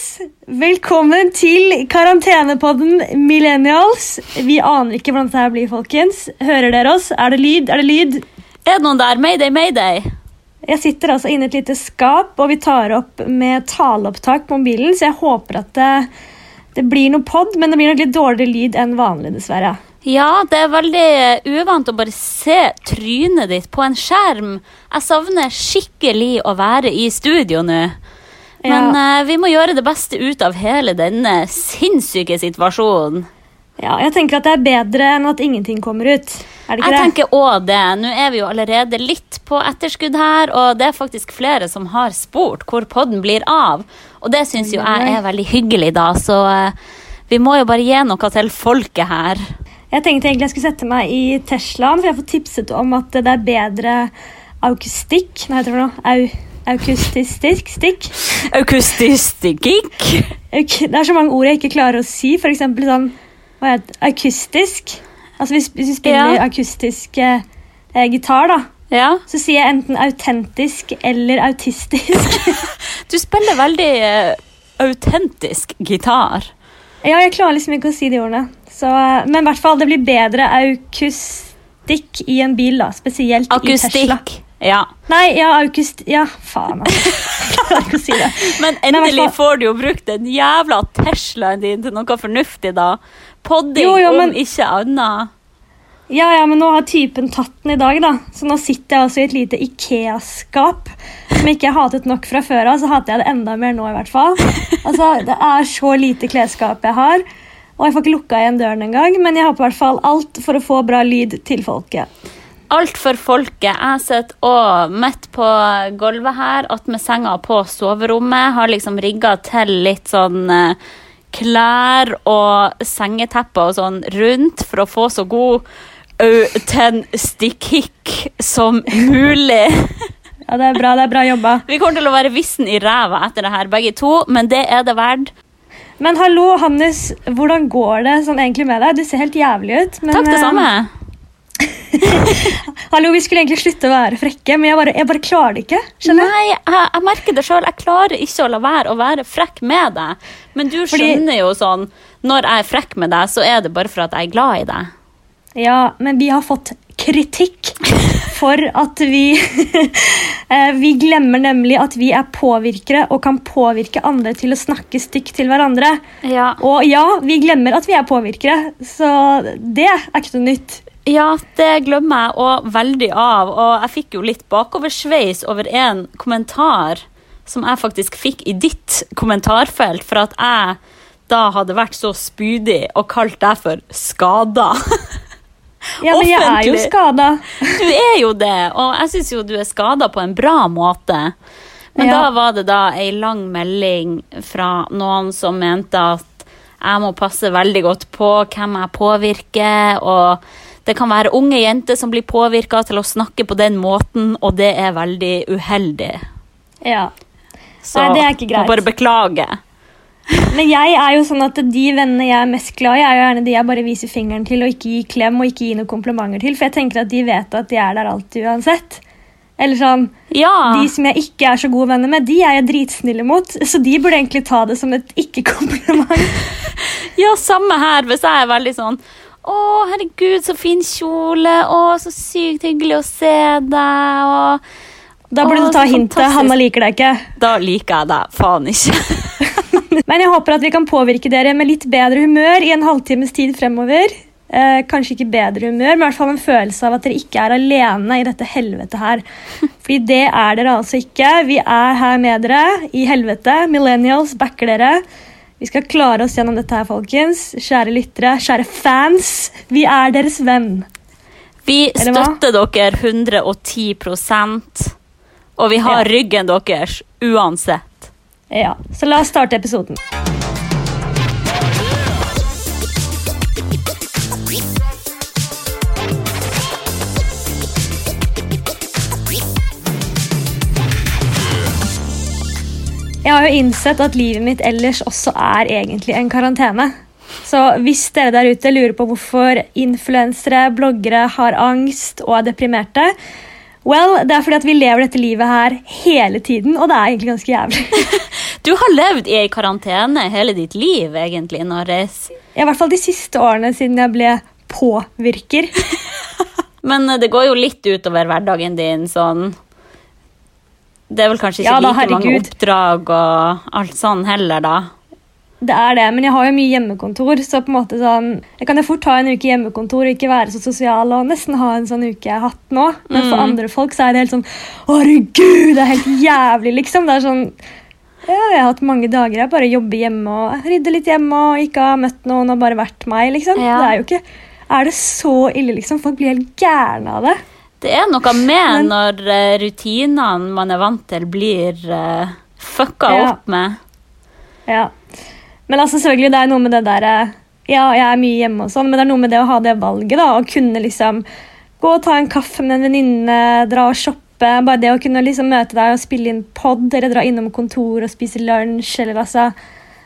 folkens! Velkommen til karantenepodden Millennials. Vi aner ikke hvordan dette blir, folkens. Hører dere oss? Er det lyd? Er det lyd? Er det noen der? Mayday, mayday. Jeg sitter altså inne i et lite skap, og vi tar opp med taleopptak på mobilen, så jeg håper at det, det blir noe pod, men det blir nok litt dårligere lyd enn vanlig, dessverre. Ja, det er veldig uvant å bare se trynet ditt på en skjerm. Jeg savner skikkelig å være i studio nå. Men uh, vi må gjøre det beste ut av hele denne sinnssyke situasjonen. Ja, jeg tenker at det er bedre enn at ingenting kommer ut. Er det ikke Jeg det? tenker også det. Nå er vi jo allerede litt på etterskudd her, og det er faktisk flere som har spurt hvor podden blir av. Og det syns jo jeg er veldig hyggelig, da, så eh, vi må jo bare gi noe til folket her. Jeg tenkte egentlig jeg skulle sette meg i Teslaen, for jeg har fått tipset om at det er bedre akustikk Nei, jeg tror noe? Au, akustistisk stikk? Akustistikk. Det er så mange ord jeg ikke klarer å si. For eksempel sånn hva heter? Akustisk. Altså hvis, hvis vi spiller Ja. akustisk eh, eh, gitar, da, Ja. så sier jeg enten autentisk eller autistisk. Du spiller veldig eh, autentisk gitar. ja, jeg klarer liksom ikke å si de ordene. Så, eh, men i hvert fall, det blir bedre akustikk i en bil, da. Spesielt i Tesla. Ja. Nei, ja, august... Ja, faen, altså. Si. Men endelig Nei, får du jo brukt den jævla Teslaen din til noe fornuftig, da. Podding Jo, jo, om men- ikke annet. Ja, ja, men nå har typen tatt den i dag, da. Så nå sitter jeg altså i et lite Ikea-skap som jeg ikke hatet nok fra før av. Så hater jeg det enda mer nå, i hvert fall. Altså, Det er så lite klesskap jeg har. Og jeg får ikke lukka igjen døren engang, men jeg har på hvert fall alt for å få bra lyd til folket. Alt for folket. Jeg sitter og midt på gulvet her, attmed senga på soverommet. Har liksom rigga til litt sånn eh, klær og sengetepper og sånn rundt for å få så god autentikk som mulig. Ja, Det er bra, det er bra jobba. Vi kommer til å være vissen i ræva etter det her, begge to, men det er det verdt. Men hallo, Hannes, hvordan går det sånn egentlig med deg? Du ser helt jævlig ut. Men, Takk, det eh, samme. Hallo, Vi skulle egentlig slutte å være frekke, men jeg bare, jeg bare klarer det ikke. skjønner? Nei, jeg, jeg merker det sjøl. Jeg klarer ikke å la være å være frekk med deg. Men du Fordi- skjønner jo sånn Når jeg er frekk med deg, så er det bare for at jeg er glad i deg. Ja, men vi har fått kritikk for at vi eh, Vi glemmer nemlig at vi er påvirkere og kan påvirke andre til å snakke stygt til hverandre. Ja. Og ja, vi glemmer at vi er påvirkere, så det er ikke noe nytt. ja, det glemmer jeg òg veldig av. Og jeg fikk jo litt bakoversveis over en kommentar som jeg faktisk fikk i ditt kommentarfelt, for at jeg da hadde vært så spydig og kalt deg for skada. Ja, men jeg er jo skada. Du er jo det, og jeg syns jo du er skada på en bra måte. Men Ja. da var det da ei lang melding fra noen som mente at jeg må passe veldig godt på hvem jeg påvirker, og det kan være unge jenter som blir påvirka til å snakke på den måten, og det er veldig uheldig. Ja. Så Nei, det er ikke greit. må bare beklage. Men jeg er jo sånn at de vennene jeg er mest glad i, er jo gjerne de jeg bare viser fingeren til og ikke gir klem og ikke gir noen komplimenter til, for jeg tenker at de vet at de er der alltid uansett. Eller sånn, Ja. De som jeg ikke er så gode venner med, de er jeg dritsnille mot, så de burde egentlig ta det som et ikke-kompliment. Ja, samme her. Hvis jeg er veldig sånn Å, herregud, så fin kjole. Å, så sykt hyggelig å se deg. Og Da burde Å, du ta hintet. Hanna liker deg ikke. da liker jeg deg faen ikke. Men jeg håper at vi kan påvirke dere med litt bedre humør i en halvtimes tid fremover. Eh, kanskje ikke bedre humør, men i hvert fall en følelse av at dere ikke er alene i dette helvetet her. Fordi det er dere altså ikke. Vi er her med dere i helvete. Millennials backer dere. Vi skal klare oss gjennom dette her, folkens. Kjære lyttere, kjære fans. Vi er deres venn. Vi støtter dere 110% og vi har Ja. ryggen deres uansett. Ja, Så la oss starte episoden. Jeg har jo innsett at livet mitt ellers også er egentlig en karantene. Så hvis dere der ute lurer på hvorfor influensere, bloggere har angst og er deprimerte, well, det er fordi at vi lever dette livet her hele tiden, og det er egentlig ganske jævlig. Du har levd i ei karantene hele ditt liv, egentlig, Norris. I hvert fall de siste årene siden jeg ble påvirker. Men eh, det går jo litt utover hverdagen din, sånn Det er vel kanskje ikke Ja da, like mange oppdrag og alt sånn heller, da. Det er det, men jeg har jo mye hjemmekontor, så på en måte sånn Jeg kan jo fort ha en uke hjemmekontor og ikke være så sosial og nesten ha en sånn uke jeg har hatt nå. Men for andre folk så er det helt sånn herregud, det er helt jævlig, liksom. Det er sånn ja, jeg har hatt mange dager jeg bare jobber hjemme og rydder litt hjemme og ikke har møtt noen og bare vært meg, liksom. Ja. Det er jo ikke Er det så ille, liksom? Folk blir helt gærne av det. Det er noe med Men- når eh, rutinene man er vant til, blir uh, fucka Ja. opp med. Ja. Men altså selvfølgelig, det er noe med det der eh, Ja, jeg er mye hjemme og sånn, men det er noe med det å ha det valget, da. Å kunne liksom gå og ta en kaffe med en venninne, dra og shoppe. Bare det å kunne liksom møte deg og spille inn pod, eller dra innom kontor og spise lunsj, eller altså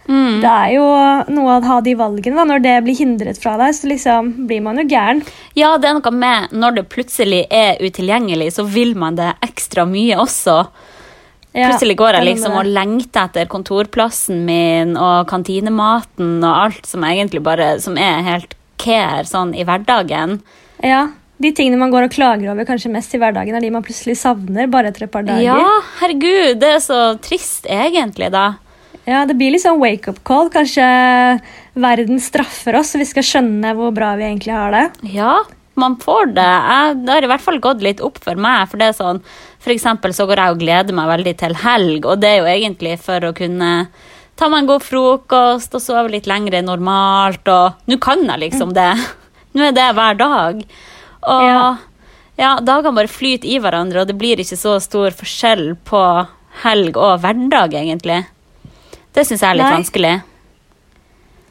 Mm. Det er jo noe å ha de valgene, da. Når det blir hindret fra deg, så liksom blir man jo gæren. Ja, det er noe med når det plutselig er utilgjengelig, så vil man det ekstra mye også. Ja, Plutselig går jeg liksom og lengter etter kontorplassen min og kantinematen og alt som egentlig bare som er helt care sånn i hverdagen. Ja, De tingene man går og klager over kanskje mest i hverdagen, er de man plutselig savner bare etter et par dager. Ja, herregud, det er så trist egentlig, da. Ja, Det blir litt sånn wake-up call. Kanskje verden straffer oss, så vi skal skjønne hvor bra vi egentlig har det. Ja, man får det. Jeg, det har i hvert fall gått litt opp for meg. For det er sånn, for eksempel så går jeg og gleder meg veldig til helg, og det er jo egentlig for å kunne ta meg en god frokost og sove litt lenger enn normalt, og nå kan jeg liksom det. Nå er det hver dag. Og ja, Ja. dagene bare flyter i hverandre, og det blir ikke så stor forskjell på helg og hverdag, egentlig. Det syns jeg er litt Nei. vanskelig.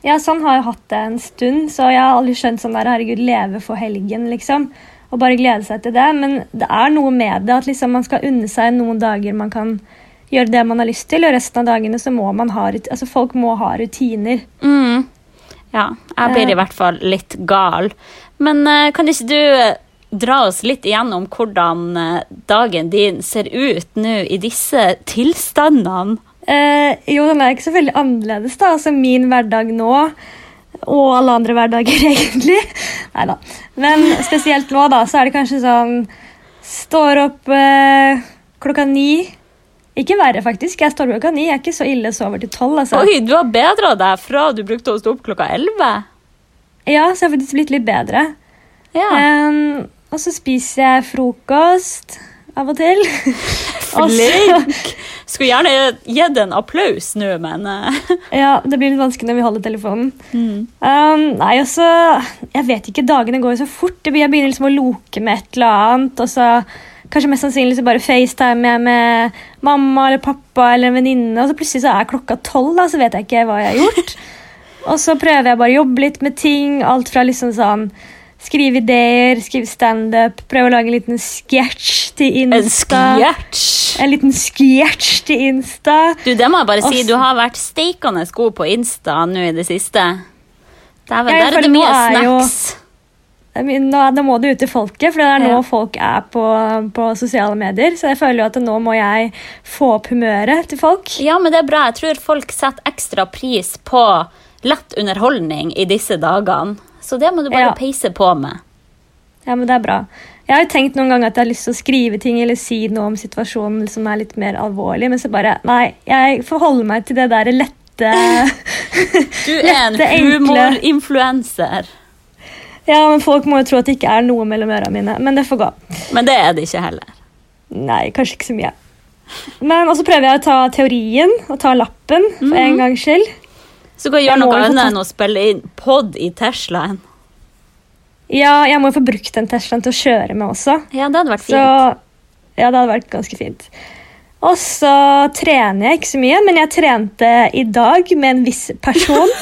Ja, sånn har jeg hatt det en stund, så jeg har aldri skjønt sånn der, herregud, leve for helgen, liksom. Og bare glede seg til det. Men det er noe med det at liksom man skal unne seg noen dager man kan gjøre det man har lyst til, og resten av dagene så må man ha altså folk må ha rutiner. Mm. Ja, jeg blir i hvert fall litt gal. Men eh, kan ikke du eh, dra oss litt igjennom hvordan eh, dagen din ser ut nå i disse tilstandene? Eh, jo, den er ikke så veldig annerledes, da. Altså min hverdag nå, og alle andre hverdager, egentlig. Nei da. Men spesielt nå, da, så er det kanskje sånn Står opp eh, klokka ni. Ikke verre, faktisk. Jeg står opp klokka ni. Jeg er ikke så ille sover til tolv. Altså. Oi, du har bedra deg fra du brukte å stå opp klokka 11. Ja, så jeg har faktisk blitt litt bedre. Ja. Um, og så spiser jeg frokost av og til. Flink! Skulle gjerne gitt en applaus nå, men eh, Ja, det blir litt vanskelig når vi holder telefonen. mm. Um, nei, altså Jeg vet ikke, dagene går jo så fort. Jeg begynner liksom å loke med et eller annet. Og så kanskje mest sannsynlig så bare facetime jeg med mamma eller pappa eller en venninne. Og så plutselig så er klokka tolv, da, så vet jeg ikke hva jeg har gjort. og så prøver jeg bare å jobbe litt med ting. Alt fra liksom sånn Skrive ideer, skrive standup, prøve å lage en liten sketsj til Insta. En sketsj! En liten sketsj til Insta. Du, det må jeg bare si. Du har vært steikende god på Insta nå i det siste. Jeg der er det mye snacks. Nå, nå, må det ut til folket, for det er nå Ja. folk er på, på sosiale medier. Så jeg føler jo at nå må jeg få opp humøret til folk. Ja, men det er bra. Jeg tror folk setter ekstra pris på lett underholdning i disse dagene. Så det må du bare Ja. peise på med. Ja, men det er bra. Jeg har jo tenkt noen ganger at jeg har lyst til å skrive ting eller si noe om situasjonen som er litt mer alvorlig, men så bare Nei, jeg forholder meg til det der lette Du er en humorinfluenser. Ja, men folk må jo tro at det ikke er noe mellom ørene mine. Men det får gå. Men det er det ikke heller. Nei, kanskje ikke så mye. Men også prøver jeg å ta teorien og ta lappen for en gangs skyld. Så kan Jeg gjøre noe annet enn å spille inn pod i Teslaen. Ja, jeg må jo få brukt den Teslaen til å kjøre med også. Ja, det hadde vært Så fint. ja, det hadde vært ganske fint. Og så trener jeg ikke så mye, men jeg trente i dag med en viss person.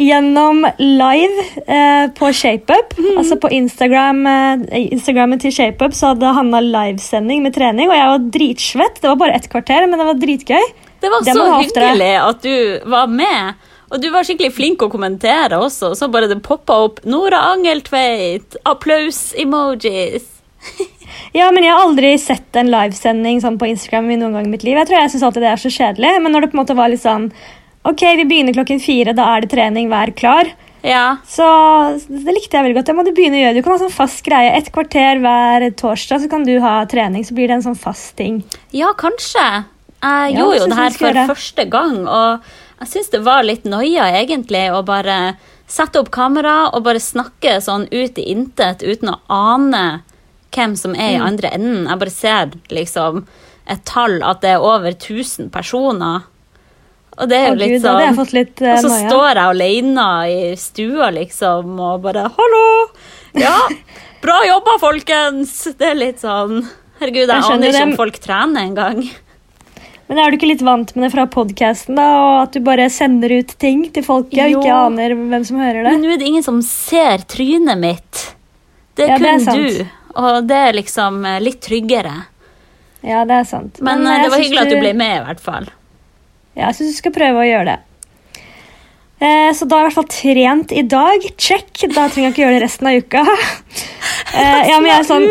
Gjennom live eh, på ShapeUp. Altså på Instagram, eh, Instagrammen til ShapeUp så hadde Hanna livesending med trening, og jeg var dritsvett. Det var bare ett kvarter, men det var dritgøy. Det var det så hyggelig at du var med. Og du var skikkelig flink å kommentere også. Så bare det poppa opp 'Nora Angeltveit', applaus-emojis. Ja, men jeg har aldri sett en livesending sånn på Instagram i noen gang i mitt liv. Jeg tror jeg synes alltid det er så kjedelig, men når det på en måte var litt sånn Ok, vi begynner klokken fire, da er det trening, vær klar. Ja. Så det likte jeg veldig godt. Det må du begynne å gjøre. Du kan ha sånn fast greie. Et kvarter hver torsdag så kan du ha trening, så blir det en sånn fast ting. Ja, kanskje. Jeg Ja, gjorde jo det her for første gang, og jeg syns det var litt noia, egentlig, å bare sette opp kamera og bare snakke sånn ut i intet uten å ane hvem som er Mm. i andre enden. Jeg bare ser liksom et tall, at det er over 1000 personer. Og det er jo litt sånn litt uh, Og så står jeg alene i stua, liksom, og bare 'Hallo! Ja, bra jobba, folkens!' Det er litt sånn Herregud, jeg, Jeg aner ikke det. om folk trener engang. Men er du ikke litt vant med det fra podkasten, da? Og at du bare sender ut ting til folket og ikke aner hvem som hører det? Men nå er det ingen som ser trynet mitt. Det er Ja, det er kun du. Og det er liksom eh, litt tryggere. Ja, det er sant. Men, Men det var hyggelig at du ble med, i hvert fall. Ja, jeg syns du skal prøve å gjøre det. Eh, så da har jeg i hvert fall trent i dag. Check. Da trenger jeg ikke gjøre det resten av uka. Eh, ja, men jeg er sånn.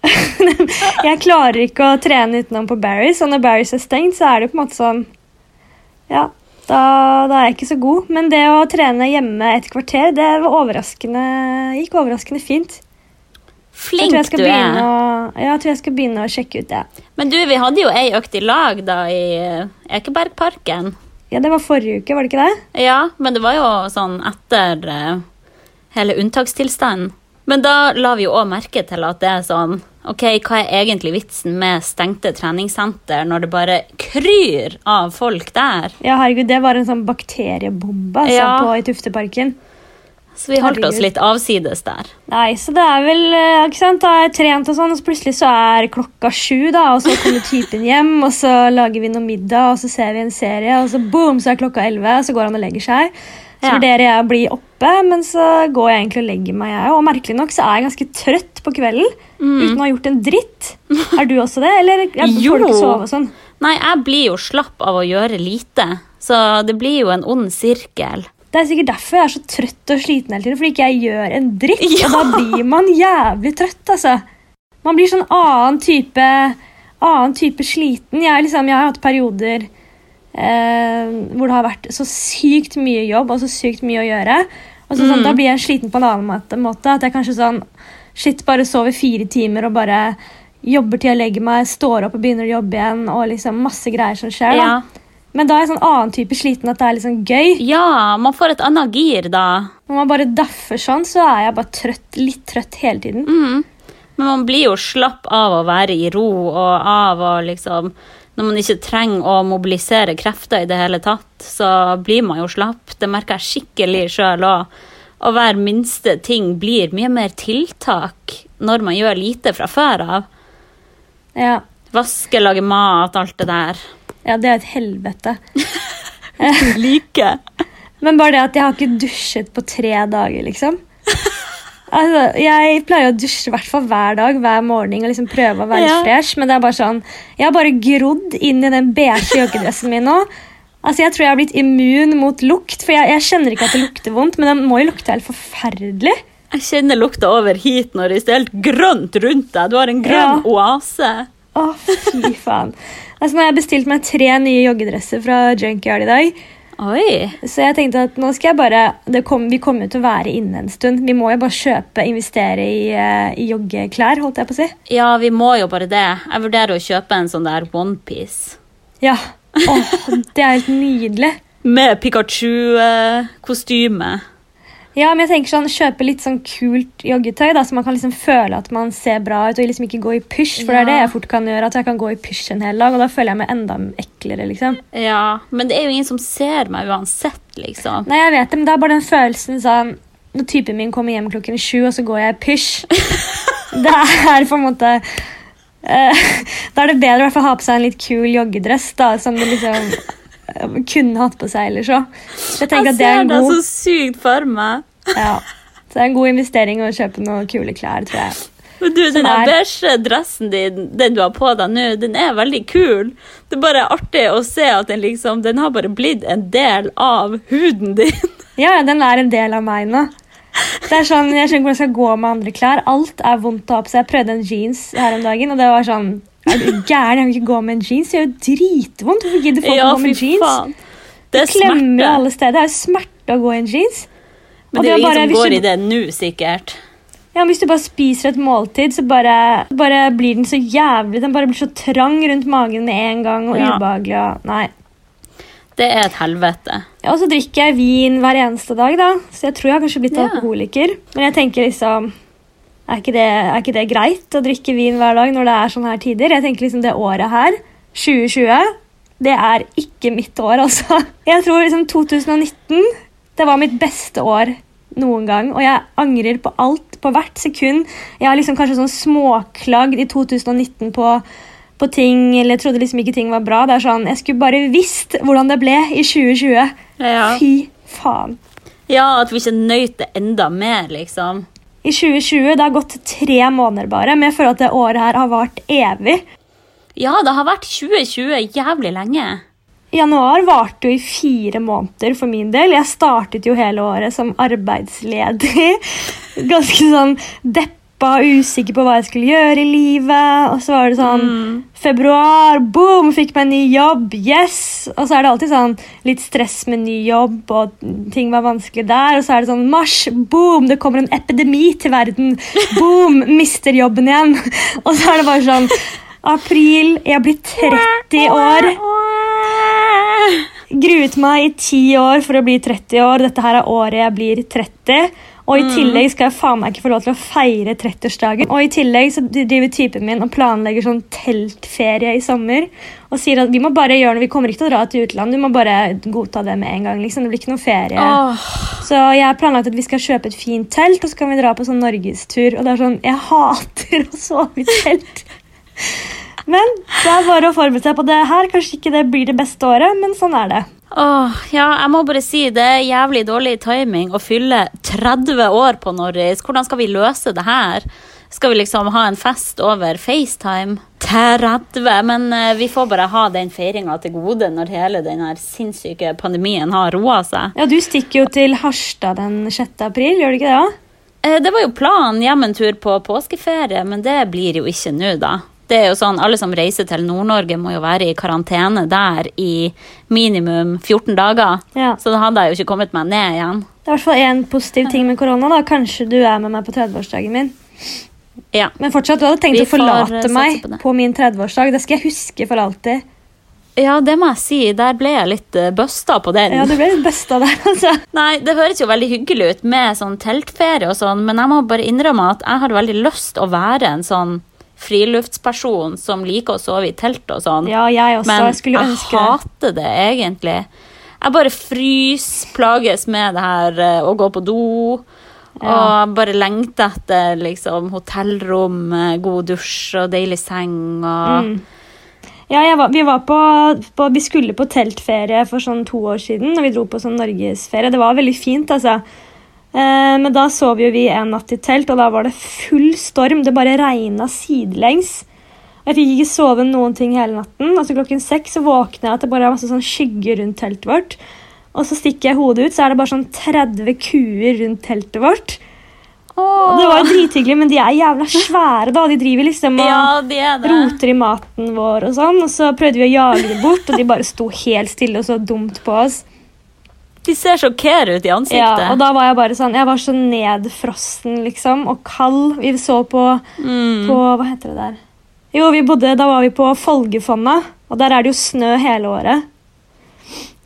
Jeg klarer ikke å trene utenom på Barry's, og når Barry's er stengt, så er det på en måte sånn Ja, da, da er jeg ikke så god. Men det å trene hjemme et kvarter, det var overraskende, gikk overraskende fint. Flink jeg jeg du er. å, jeg tror jeg skal begynne å sjekke ut det. Men du, vi hadde jo ei økt i lag da i Ekebergparken. Ja, Det var forrige uke, var det ikke det? Ja, men det var jo sånn etter eh, hele unntakstilstanden. Men da la vi jo òg merke til at det er sånn Ok, hva er egentlig vitsen med stengte treningssenter når det bare kryr av folk der? Ja, herregud, Det var en sånn bakteriebombe altså, Ja. på, i Tufteparken. Så vi holdt oss litt avsides der. Nei, så det er vel eh, ikke sant, Da er jeg trent og sånn, og så plutselig så er klokka sju, da, og så kommer typen hjem, og så lager vi noe middag, og så ser vi en serie, og så boom, så er klokka elleve, og så går han og legger seg. Så vurderer jeg å bli oppe, men så går jeg egentlig og legger meg, jeg. Og merkelig nok så er jeg ganske trøtt på kvelden, uten å ha gjort en dritt. Er du også det, eller jeg, Jo. får du ikke sove og sånn? Nei, jeg blir jo slapp av å gjøre lite, så det blir jo en ond sirkel. Det er sikkert derfor jeg er så trøtt og sliten hele tiden, fordi ikke jeg gjør en dritt. Ja. Og da blir man jævlig trøtt, altså. Man blir sånn annen type, annen type sliten. Jeg, liksom, jeg har hatt perioder eh, hvor det har vært så sykt mye jobb og så sykt mye å gjøre. Og så, sånn, Mm. Da blir jeg sliten på en annen måte. at jeg kanskje sånn Shit, bare sover fire timer og bare jobber til jeg legger meg, står opp og begynner å jobbe igjen. og liksom masse greier som skjer. da. Men da er jeg sånn annen type sliten at det er liksom gøy. ja, man får et annet gir da. Når man bare daffer sånn, så er jeg bare trøtt, litt trøtt hele tiden. Mm. Men man blir jo slapp av å være i ro og av å liksom Når man ikke trenger å mobilisere krefter i det hele tatt, så blir man jo slapp. Det merker jeg skikkelig sjøl òg. Og hver minste ting blir mye mer tiltak når man gjør lite fra før av. Ja, Vaske, lage mat, alt det der. ja det er et helvete. Like. Men bare det at jeg har ikke dusjet på tre dager, liksom. Altså, jeg pleier å dusje hvert fall hver dag, hver morgen og liksom prøve å være Ja. fresh, men det er bare sånn Jeg har bare grodd inn i den beige joggedressen min nå. Altså, Jeg tror jeg har blitt immun mot lukt, for jeg, jeg kjenner ikke at det lukter vondt, men det må jo lukte helt forferdelig. Jeg kjenner lukta over hit når det er helt grønt rundt deg. Du har en grønn Ja. oase. Å, fy faen. Altså, nå har jeg bestilt meg tre nye joggedresser fra Junkyard i dag. Oi. Så jeg tenkte at nå skal jeg bare det kom, Vi kommer jo til å være inne en stund. Vi må jo bare kjøpe, investere i, eh, i joggeklær, holdt jeg på å si. Ja, vi må jo bare det. Jeg vurderer å kjøpe en sånn der onepiece. Ja. Åh, det er helt nydelig. Med Pikachu-kostyme. Ja, men jeg tenker sånn, Kjøpe litt sånn kult joggetøy, da, så man kan liksom føle at man ser bra ut. Og liksom ikke gå i pysj, for det er det jeg fort kan gjøre. At jeg kan gå i pysj en hel dag, og da føler jeg meg enda eklere. liksom. Ja, men det er jo ingen som ser meg uansett, liksom. Nei, jeg vet det, men det er bare den følelsen sånn Når typen min kommer hjem klokken sju, og så går jeg i pysj Det er på en måte uh, Da er det bedre å ha på seg en litt kul joggedress da, som liksom kunne hatt på seg eller så. Jeg Jeg det er ser en deg god så sykt for meg. Ja. Så det er en god investering å kjøpe noen kule klær, tror jeg. Men du, den er- beige dressen din, den du har på deg nå, den er veldig kul. Det er bare artig å se at den liksom, den har bare blitt en del av huden din. Ja, den er en del av meg nå. Det er sånn, Jeg skjønner ikke hvordan jeg skal gå med andre klær. Alt er vondt å ha på seg. Jeg prøvde en jeans her om dagen, og det var sånn Er du gæren? Jeg kan ikke gå med en jeans. Det gjør jo dritvondt. Hvorfor gidder folk å gå med jeans? faen. Det er Klemmer jo alle steder. Det er jo smerte å gå i en jeans. Men det er jo ingen som går du- i det nå, sikkert. Ja, men Hvis du bare spiser et måltid, så bare, bare blir den så jævlig Den bare blir så trang rundt magen med en gang og Ja. ubehagelig. Og, nei. Det er et helvete. Ja, og så drikker jeg vin hver eneste dag, da. Så jeg tror jeg har kanskje blitt Ja. alkoholiker. Men jeg tenker liksom er ikke, det, er ikke det greit å drikke vin hver dag når det er sånne her tider? Jeg tenker liksom Det året her, 2020, det er ikke mitt år, altså. Jeg tror liksom 2019 det var mitt beste år noen gang. Og jeg angrer på alt, på hvert sekund. Jeg har liksom kanskje sånn småklagd i 2019 på, på ting, eller jeg trodde liksom ikke ting var bra. Det er sånn, Jeg skulle bare visst hvordan det ble i 2020. Ja. Fy faen. ja, at vi ikke nøt det enda mer, liksom. I 2020, det har gått tre måneder bare, men jeg føler at det året her har vart evig. Ja, det har vært 2020 jævlig lenge. Januar varte jo i fire måneder for min del. Jeg startet jo hele året som arbeidsledig. Ganske sånn deppa, usikker på hva jeg skulle gjøre i livet. Og så var det sånn Februar, boom, fikk meg en ny jobb. Yes! Og så er det alltid sånn litt stress med ny jobb, og ting var vanskelig der. Og så er det sånn mars, boom, det kommer en epidemi til verden. Boom, mister jobben igjen. Og så er det bare sånn April, jeg blir 30 år. Gruet meg i ti år for å bli 30 år. Dette her er året jeg blir 30. Og i tillegg skal jeg faen meg ikke få lov til å feire 30-årsdagen. Og i tillegg så driver typen min og planlegger sånn teltferie i sommer. Og sier at vi må bare gjøre det, vi kommer ikke til å dra til utlandet, du må bare godta det med en gang. liksom. Det blir ikke noe ferie. Oh. Så jeg har planlagt at vi skal kjøpe et fint telt, og så kan vi dra på sånn norgestur. Og det er sånn, jeg hater å sove i telt. Men det er bare å forberede seg på det her. Kanskje ikke det blir det beste året, men sånn er det. åh, ja, jeg må bare si det er jævlig dårlig timing å fylle 30 år på Norris. Hvordan skal vi løse det her? Skal vi liksom ha en fest over FaceTime? 30, men eh, vi får bare ha den feiringa til gode når hele den sinnssyke pandemien har roa seg. Ja, Du stikker jo til Harstad den 6. april, gjør du ikke det? da? Eh, Det var jo planen hjem en tur på påskeferie, men det blir jo ikke nå, da. Det er jo sånn, Alle som reiser til Nord-Norge, må jo være i karantene der i minimum 14 dager. Ja. Så da hadde jeg jo ikke kommet meg ned igjen. Det er i hvert fall én positiv ting med korona. da. Kanskje du er med meg på 30-årsdagen min. Ja. Men fortsatt, du hadde tenkt Vi å eh, forlate meg på på min 30-årsdag. Det skal jeg huske for alltid. ja, det må jeg si. Der ble jeg litt uh, busta på den. Ja, Du ble litt busta der, altså. Nei, Det høres jo veldig hyggelig ut med sånn teltferie og sånn, men jeg må bare innrømme at jeg har veldig lyst å være en sånn friluftsperson som liker å sove i telt og sånn. Ja, jeg også. Men jeg skulle ønske jeg hater det egentlig. Jeg bare fryser, plages med det her eh, å gå på do. Ja. Og bare lengter etter liksom, hotellrom, eh, god dusj og deilig seng. Og... Mm. Ja, var, vi, var på, på, vi skulle på teltferie for sånn to år siden, og vi dro på sånn norgesferie. Det var veldig fint, altså. Eh, men da sov jo vi en natt i telt, og da var det full storm. Det bare regna sidelengs. Jeg fikk ikke sove noen ting hele natten. Altså Klokken seks så våkner jeg at det bare er masse sånn skygge rundt teltet vårt. Og så stikker jeg hodet ut, så er det bare sånn 30 kuer rundt teltet vårt. Og det var jo drithyggelig, men de er jævla svære, da. De driver liksom og Ja, det det. roter i maten vår og sånn. Og så prøvde vi å jage dem bort, og de bare sto helt stille og så dumt på oss. De ser sjokkerende ut i ansiktet. Ja, og da var jeg bare sånn Jeg var så nedfrossen, liksom, og kald. Vi så på, mm. på Hva heter det der? Jo, vi bodde, da var vi på Folgefonna, og der er det jo snø hele året.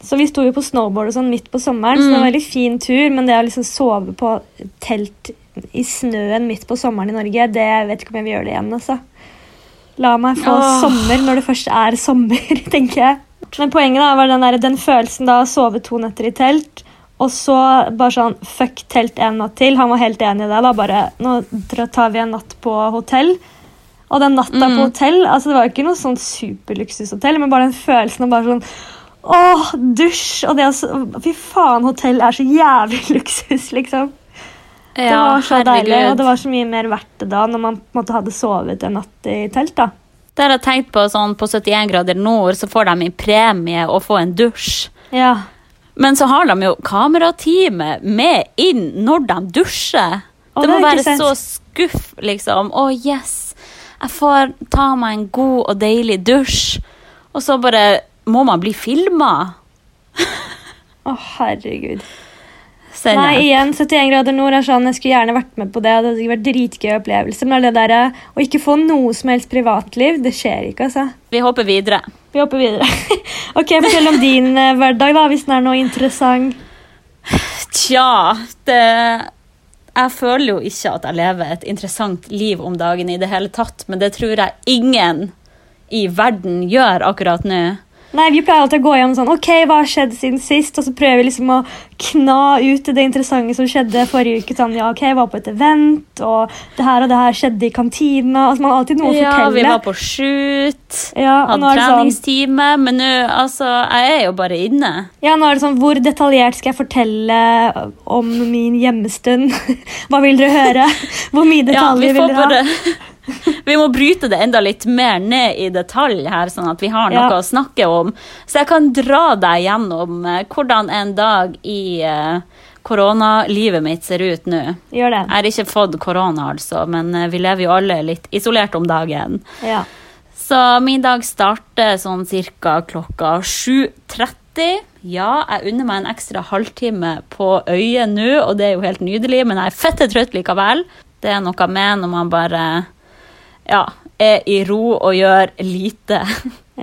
Så vi sto jo på snowboard og sånn midt på sommeren, så det var en veldig fin tur. Men det å liksom sove på telt i snøen midt på sommeren i Norge, det jeg vet ikke om jeg vil gjøre det igjen. altså. La meg få oh. sommer når det først er sommer, tenker jeg. Men poenget da var den, der, den følelsen da å sove to netter i telt, og så bare sånn Fuck telt en natt til. Han var helt enig i det. da, bare, Nå tar vi en natt på hotell. Og den natta Mm. på hotell altså Det var ikke noe sånn superluksushotell, men bare den følelsen av bare sånn Åh, dusj! Og det å Fy faen, hotell er så jævlig luksus, liksom. Det var så deilig, og det var så mye mer verdt det da når man på en måte hadde sovet en natt i telt. da. Det har jeg tenkt på sånn på 71 grader nord, så får de i premie å få en dusj. Ja, Men så har de jo kamerateamet med inn når de dusjer. Å, det det må være ikke så skuff, liksom. Å, yes! Jeg får ta meg en god og deilig dusj. Og så bare må man bli filma. Å, herregud. Send Nei, igjen, 71 grader nord er sånn, jeg skulle gjerne vært med på det. Det hadde vært dritgøy opplevelse, men det der å ikke få noe som helst privatliv, det skjer ikke, altså. Vi håper videre. Vi håper videre. ok, Fortell om din eh, hverdag, da, hvis den er noe interessant. Tja, det Jeg føler jo ikke at jeg lever et interessant liv om dagen i det hele tatt, men det tror jeg ingen i verden gjør akkurat nå. Nei, Vi pleier alltid å gå gjennom sånn, ok, hva har skjedd siden sist, og så prøver vi liksom å kna ut det interessante som skjedde forrige uke. sånn, ja, ok, jeg var på et event, og det her og det her skjedde i kantina. altså Man har alltid noe å Ja, fortelle. vi var på shoot, ja, hadde treningstime, sånn, treningstime, men nå, altså, jeg er jo bare inne. ja, nå er det sånn, Hvor detaljert skal jeg fortelle om min hjemmestund? Hva vil dere høre? Hvor mye Ja, vi detaljer får vil dere ha? bare Vi må bryte det enda litt mer ned i detalj her, sånn at vi har noe Ja. å snakke om. Så jeg kan dra deg gjennom eh, hvordan en dag i eh, koronalivet mitt ser ut nå. Gjør det. Jeg har ikke fått korona, altså, men eh, vi lever jo alle litt isolert om dagen. Ja. Så min dag starter sånn cirka klokka 7.30. Ja, jeg unner meg en ekstra halvtime på øyet nå, og det er jo helt nydelig, men jeg er fette trøtt likevel. Det er noe med når man bare ja, er i ro og gjør lite.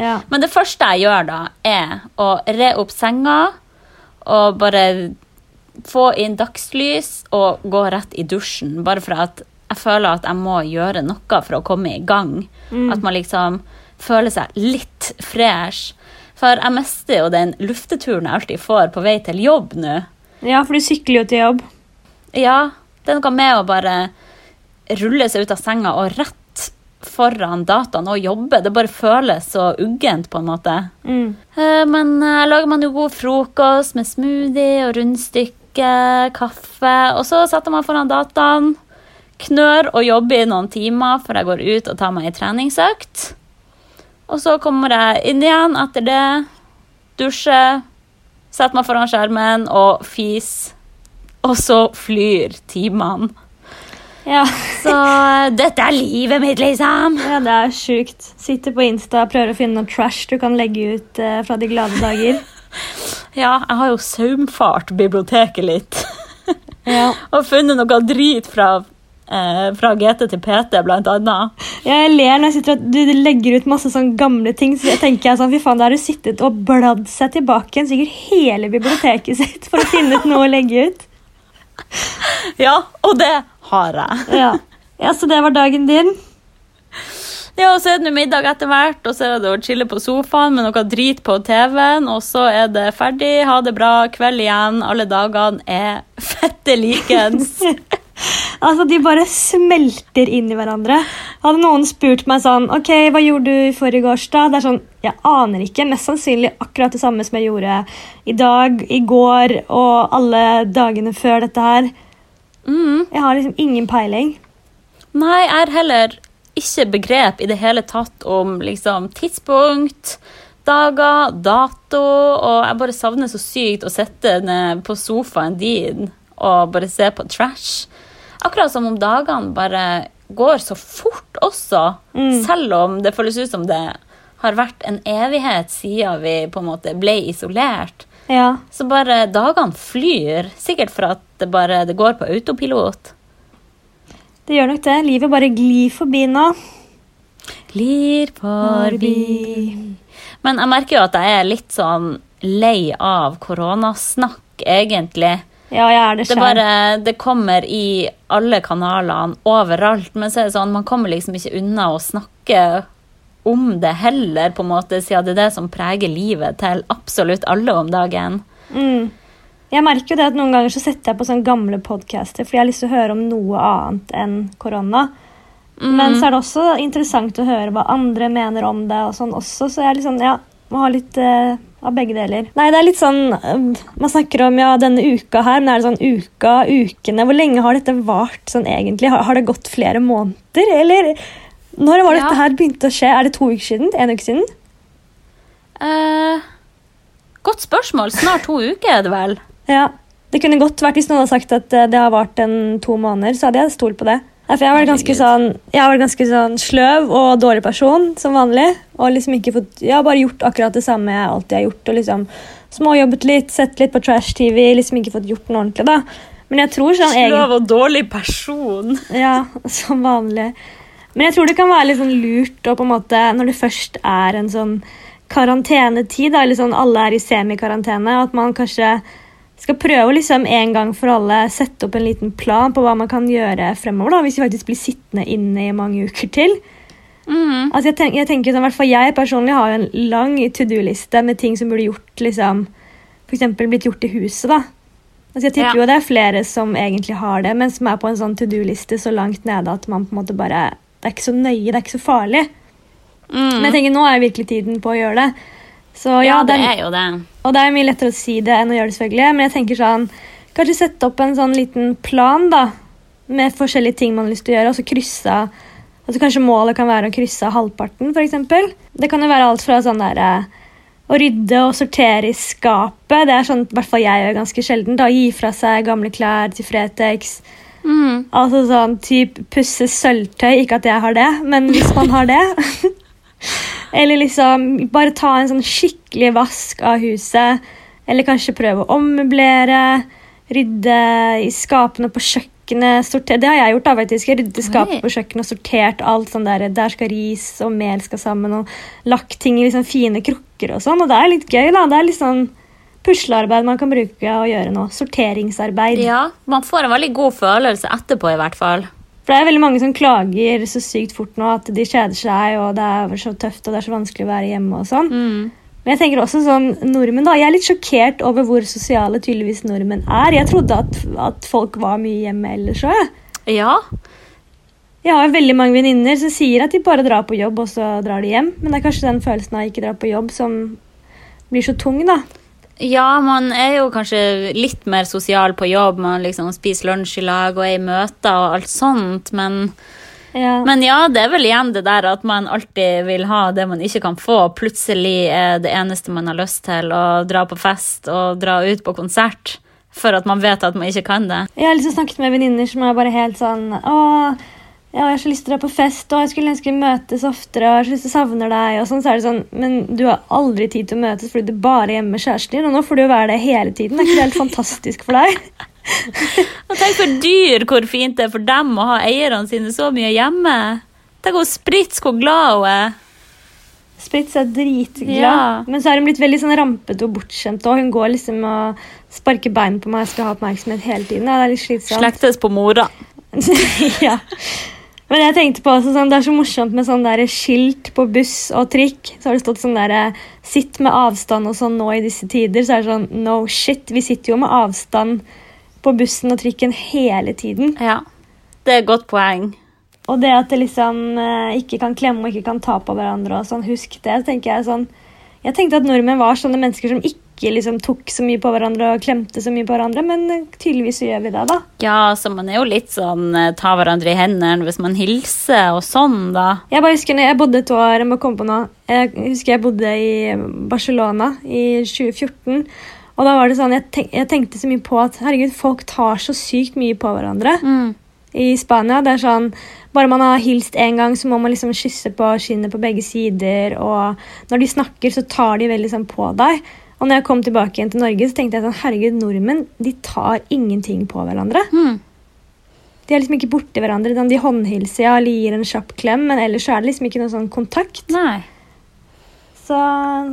ja. Men det første jeg gjør da, er å re opp senga og bare få inn dagslys og gå rett i dusjen. Bare for at jeg føler at jeg må gjøre noe for å komme i gang. At man liksom føler seg litt fresh. For jeg mister jo den lufteturen jeg alltid får på vei til jobb nå. ja, for du sykler jo til jobb. Ja, det er noe med å bare rulle seg ut av senga og rett foran dataen og jobbe. Det bare føles så uggent, på en måte. Mm. Eh, Men her lager man jo god frokost med smoothie og rundstykke, kaffe, og så setter man foran dataen, knør og jobber i noen timer før jeg går ut og tar meg en treningsøkt. Og så kommer jeg inn igjen etter det, dusjer, setter meg foran skjermen og fis. Og så flyr timene. Ja. Så eh, dette er livet mitt, liksom. ja, det er sjukt. Sitter på Insta og prøver å finne noe trash du kan legge ut eh, fra de glade dager. Ja, jeg har jo saumfart biblioteket litt. Ja. Og funnet noe drit fra, eh, fra GT til PT, blant annet. Ja, Jeg ler når jeg sitter og du legger ut masse sånn gamle ting. Så jeg tenker jeg sånn, fy faen, Da har du sittet og bladd seg tilbake igjen sikkert hele biblioteket sitt for å finne ut noe å legge ut. Ja, og det har jeg. Ja, ja Så det var dagen din. Ja, og så er det middag etter hvert, og så er det å chille på sofaen med noe drit på TV-en, og så er det ferdig, ha det bra, kveld igjen, alle dagene er fette likens. Altså, De bare smelter inn i hverandre. Hadde noen spurt meg sånn Ok, hva gjorde du i forrige gårsdag? Det er sånn, Jeg aner ikke. Mest sannsynlig akkurat det samme som jeg gjorde i dag, i går og alle dagene før dette her. Mm. Jeg har liksom ingen peiling. Nei, jeg har heller ikke begrep i det hele tatt om liksom, tidspunkt, dager, dato, og jeg bare savner så sykt å sitte ned på sofaen din og bare se på trash. Akkurat som om dagene bare går så fort også, Mm. selv om det føles ut som det har vært en evighet siden vi på en måte ble isolert. Ja, Så bare dagene flyr, sikkert for at det bare det går på autopilot. det gjør nok det. Livet bare glir forbi nå. Glir forbi Men jeg merker jo at jeg er litt sånn lei av koronasnakk, egentlig. Ja, jeg er det Det, bare, det kommer i alle kanalene, overalt. Men så er det sånn, man kommer liksom ikke unna å snakke om det heller, på en måte, siden det er det som preger livet til absolutt alle om dagen. Mm. Jeg merker jo det at Noen ganger så setter jeg på sånne gamle podcaster fordi jeg har lyst til å høre om noe annet enn korona. Men så er det også interessant å høre hva andre mener om det. og sånn også, Så jeg liksom, ja, må ha litt eh, av begge deler. Nei, det er litt sånn eh, Man snakker om ja, denne uka her, men er det sånn uka, ukene Hvor lenge har dette vart sånn egentlig? Har, har det gått flere måneder, eller? Når var Ja. dette her begynte å skje? Er det to uker siden? En uke siden? Eh, godt spørsmål. Snart to uker er det vel? Ja. Det kunne godt vært Hvis noen hadde sagt at eh, det har vart en to måneder, så hadde jeg stolt på det. For jeg har vært ganske sånn, ganske sånn sløv og dårlig person som vanlig. Og liksom ikke fått, Jeg har bare gjort akkurat det samme jeg alltid har gjort. og liksom Småjobbet litt, sett litt på trash-TV. liksom Ikke fått gjort noe ordentlig. da. Men jeg tror sånn Sløv og dårlig person. Ja, som vanlig. Men jeg tror det kan være litt sånn lurt og på en måte, når det først er en sånn karantenetid, da, eller sånn alle er i semikarantene, at man kanskje skal prøve å liksom en gang for alle sette opp en liten plan på hva man kan gjøre fremover. da, Hvis vi faktisk blir sittende inne i mange uker til. Mm. Altså jeg, tenk, jeg tenker sånn, i hvert fall jeg personlig har jo en lang to do-liste med ting som burde gjort liksom, eksempel blitt gjort i huset. da. Altså jeg tipper Ja. jo det er flere som egentlig har det, men som er på en sånn to do-liste så langt nede at man på en måte bare Det er ikke så nøye, det er ikke så farlig. Mm. Men jeg tenker nå er virkelig tiden på å gjøre det. Så ja, ja, det det er, er jo det. Og det er mye lettere å si det enn å gjøre det, selvfølgelig. Men jeg tenker sånn, kanskje sette opp en sånn liten plan da, med forskjellige ting man har lyst til å gjøre, og så krysse altså Kanskje målet kan være å krysse halvparten, f.eks. Det kan jo være alt fra sånn der, eh, å rydde og sortere i skapet. Det er sånn i hvert fall jeg gjør ganske sjelden. da, Gi fra seg gamle klær til Fretex. Mm. Altså sånn typ pusse sølvtøy. Ikke at jeg har det, men hvis man har det. Eller liksom bare ta en sånn skikkelig vask av huset. Eller kanskje prøve å ommøblere. Rydde i skapene på kjøkkenet. Sorter. Det har jeg gjort. da faktisk. Jeg ryddet skapet på kjøkkenet og sortert alt. sånn Der, der skal ris og mel skal sammen. Og lagt ting i liksom fine krukker og sånn. Og det er litt gøy. da. Det er litt sånn puslearbeid man kan bruke å gjøre nå. Sorteringsarbeid. Ja, man får en veldig god følelse etterpå, i hvert fall. For det er veldig mange som klager så sykt fort nå at de kjeder seg, og det er så tøft og det er så vanskelig å være hjemme. og sånn. Mm. Men jeg tenker også sånn, nordmenn da, jeg er litt sjokkert over hvor sosiale tydeligvis nordmenn er. Jeg trodde at, at folk var mye hjemme ellers òg. Ja. Jeg har veldig mange venninner som sier at de bare drar på jobb, og så drar de hjem. Men det er kanskje den følelsen av ikke dra på jobb som blir så tung, da. Ja, man er jo kanskje litt mer sosial på jobb. Man liksom spiser lunsj i lag og er i møter og alt sånt. Men, Ja. men ja, det er vel igjen det der at man alltid vil ha det man ikke kan få. Plutselig er det eneste man har lyst til, å dra på fest og dra ut på konsert. For at man vet at man ikke kan det. Jeg har liksom snakket med venninner som er bare helt sånn Å, ja, jeg har så lyst til å dra på fest, og jeg skulle ønske vi møtes oftere, og jeg har så lyst til å savne deg, og sånn. Så er det sånn, men du har aldri tid til å møtes fordi du bare er hjemme med kjæresten din, og nå får du jo være det hele tiden. Det Er ikke det helt fantastisk for deg? Og tenk for dyr hvor fint det er for dem å ha eierne sine så mye hjemme. Tenk hvor Spritz, hvor glad hun er. Spritz er dritglad, Ja. men så er hun blitt veldig sånn rampete og bortskjemt, og hun går liksom og sparker bein på meg og skal ha oppmerksomhet hele tiden. Ja, det er litt slitsomt. Slektes på mora. ja. Men jeg tenkte på også sånn, Det er så morsomt med sånn der skilt på buss og trikk. Så har det stått sånn der, 'Sitt med avstand' og sånn nå i disse tider. Så er det sånn No shit. Vi sitter jo med avstand på bussen og trikken hele tiden. Ja, det er et godt poeng. Og det at det liksom eh, ikke kan klemme og ikke kan ta på hverandre og sånn, husk det. tenker Jeg sånn, jeg tenkte at nordmenn var sånne mennesker som ikke liksom tok så mye på hverandre og klemte så mye på hverandre, men eh, tydeligvis gjør vi det, da. Ja, så man er jo litt sånn eh, ta hverandre i hendene hvis man hilser og sånn, da. Jeg bare husker når jeg bodde et år, jeg må komme på noe. Jeg husker jeg bodde i Barcelona i 2014. Og da var det sånn, jeg, tenk, jeg tenkte så mye på at herregud, folk tar så sykt mye på hverandre Mm. i Spania. Det er sånn, Bare man har hilst én gang, så må man liksom kysse på skinnet på begge sider. Og når de snakker, så tar de veldig sånn på deg. Og når jeg kom tilbake igjen til Norge, så tenkte jeg sånn, herregud, nordmenn de tar ingenting på hverandre. Mm. De er liksom ikke borti hverandre. De håndhilser ja, eller gir en kjapp klem, men ellers så er det liksom ikke noe sånn kontakt. Nei. Så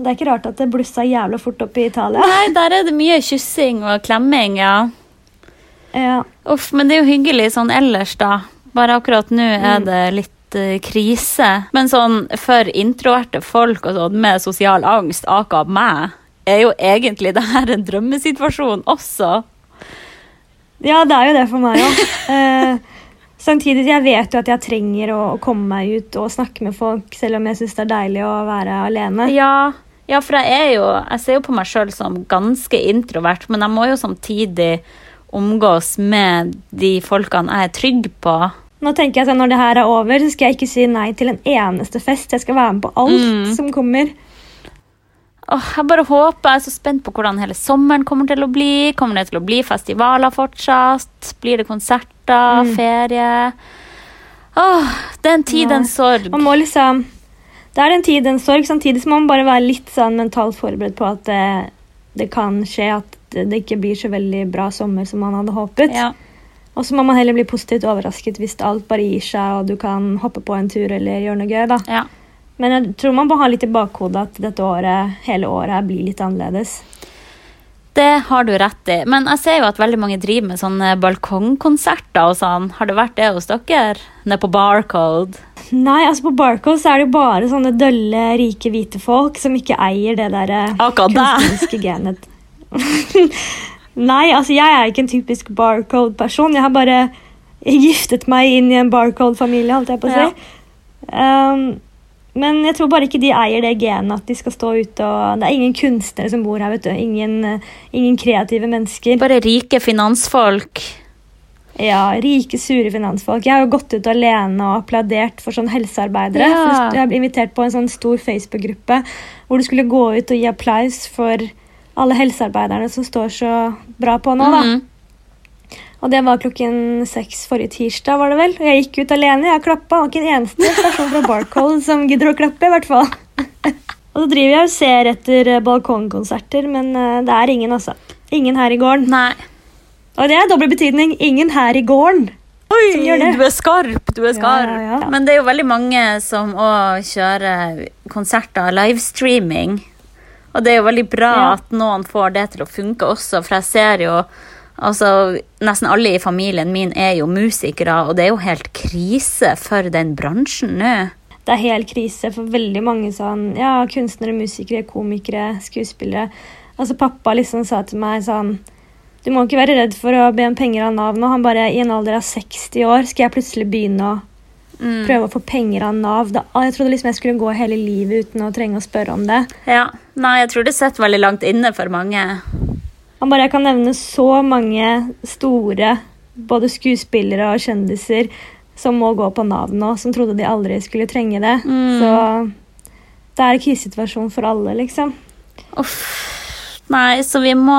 det er ikke rart at det blussa jævla fort opp i Italia. Nei, der er det mye kyssing og klemming, ja. Ja, Uff, men det er jo hyggelig sånn ellers, da. Bare akkurat nå er det litt eh, krise. Men sånn for introverte folk og sånn med sosial angst, aka meg, er jo egentlig det her en drømmesituasjon også. ja det er jo det for meg òg. Eh, samtidig jeg vet jo at jeg trenger å, å komme meg ut og snakke med folk, selv om jeg syns det er deilig å være alene. Ja, ja for jeg er jo Jeg ser jo på meg sjøl som ganske introvert, men jeg må jo samtidig omgås med de folkene jeg er trygg på. Nå tenker jeg at Når det her er over, så skal jeg ikke si nei til en eneste fest. Jeg skal være med på alt Mm. som kommer. Åh, jeg bare håper, jeg er så spent på hvordan hele sommeren kommer til å bli. Kommer det til å bli festivaler fortsatt? Blir det konserter? Mm. Ferie? Åh, det er en tid, en sorg. Man må liksom Det er en tid, en sorg. Samtidig så må man bare være litt sånn mentalt forberedt på at det, det kan skje at det det ikke blir så veldig bra sommer som man hadde håpet. Ja. Og så må man heller bli positivt overrasket hvis alt bare gir seg og du kan hoppe på en tur eller gjøre noe gøy. da. ja. Men jeg tror man må ha litt i bakhodet at dette året, hele året blir litt annerledes. Det har du rett i. Men jeg ser jo at veldig mange driver med sånne balkongkonserter og sånn. Har det vært det hos dere? Nede på Barcode? Nei, altså på Barcode så er det jo bare sånne dølle, rike, hvite folk som ikke eier det der eh, kunstneriske genet. Nei, altså jeg er ikke en typisk Barcode-person. Jeg har bare giftet meg inn i en Barcode-familie, holdt jeg på å si. Um, men jeg tror bare ikke de eier det genet at de skal stå ute og Det er ingen kunstnere som bor her, vet du. Ingen, eh, ingen kreative mennesker. Bare rike finansfolk. Ja, rike, sure finansfolk. Jeg har jo gått ut alene og applaudert for sånn helsearbeidere. Ja. For jeg ble invitert på en sånn stor Facebook-gruppe hvor du skulle gå ut og gi applaus for alle helsearbeiderne som står så bra på nå. da. Mhm. Og det var klokken seks forrige tirsdag, var det vel. Og jeg gikk ut alene. Jeg klappa. Var ikke en eneste person fra Barcode som gidder å klappe, i hvert fall. og så driver jeg og ser etter eh, balkongkonserter, men eh, det er ingen, altså. Ingen her i gården. Nei. Og det er dobbel betydning. Ingen her i gården. Oi, du er skarp, du er skarp. Ja, ja, ja. Men det er jo veldig mange som òg kjører konserter livestreaming. Og det er jo veldig bra at noen får det til å funke også, for jeg ser jo Altså, Nesten alle i familien min er jo musikere, og det er jo helt krise for den bransjen nå. Det er helt krise for veldig mange sånn, ja, kunstnere, musikere, komikere, skuespillere. Altså Pappa liksom sa til meg sånn Du må ikke være redd for å be om penger av Nav nå. Han bare, I en alder av 60 år skal jeg plutselig begynne å Mm. prøve å få penger av Nav. Da, jeg trodde liksom jeg skulle gå hele livet uten å trenge å spørre om det. Ja, Nei, jeg tror det sitter veldig langt inne for mange. Han bare, kan nevne så mange store både skuespillere og kjendiser som må gå på Nav nå, som trodde de aldri skulle trenge det. Mm. Så det er krisesituasjon for alle, liksom. Uff. Nei, så vi må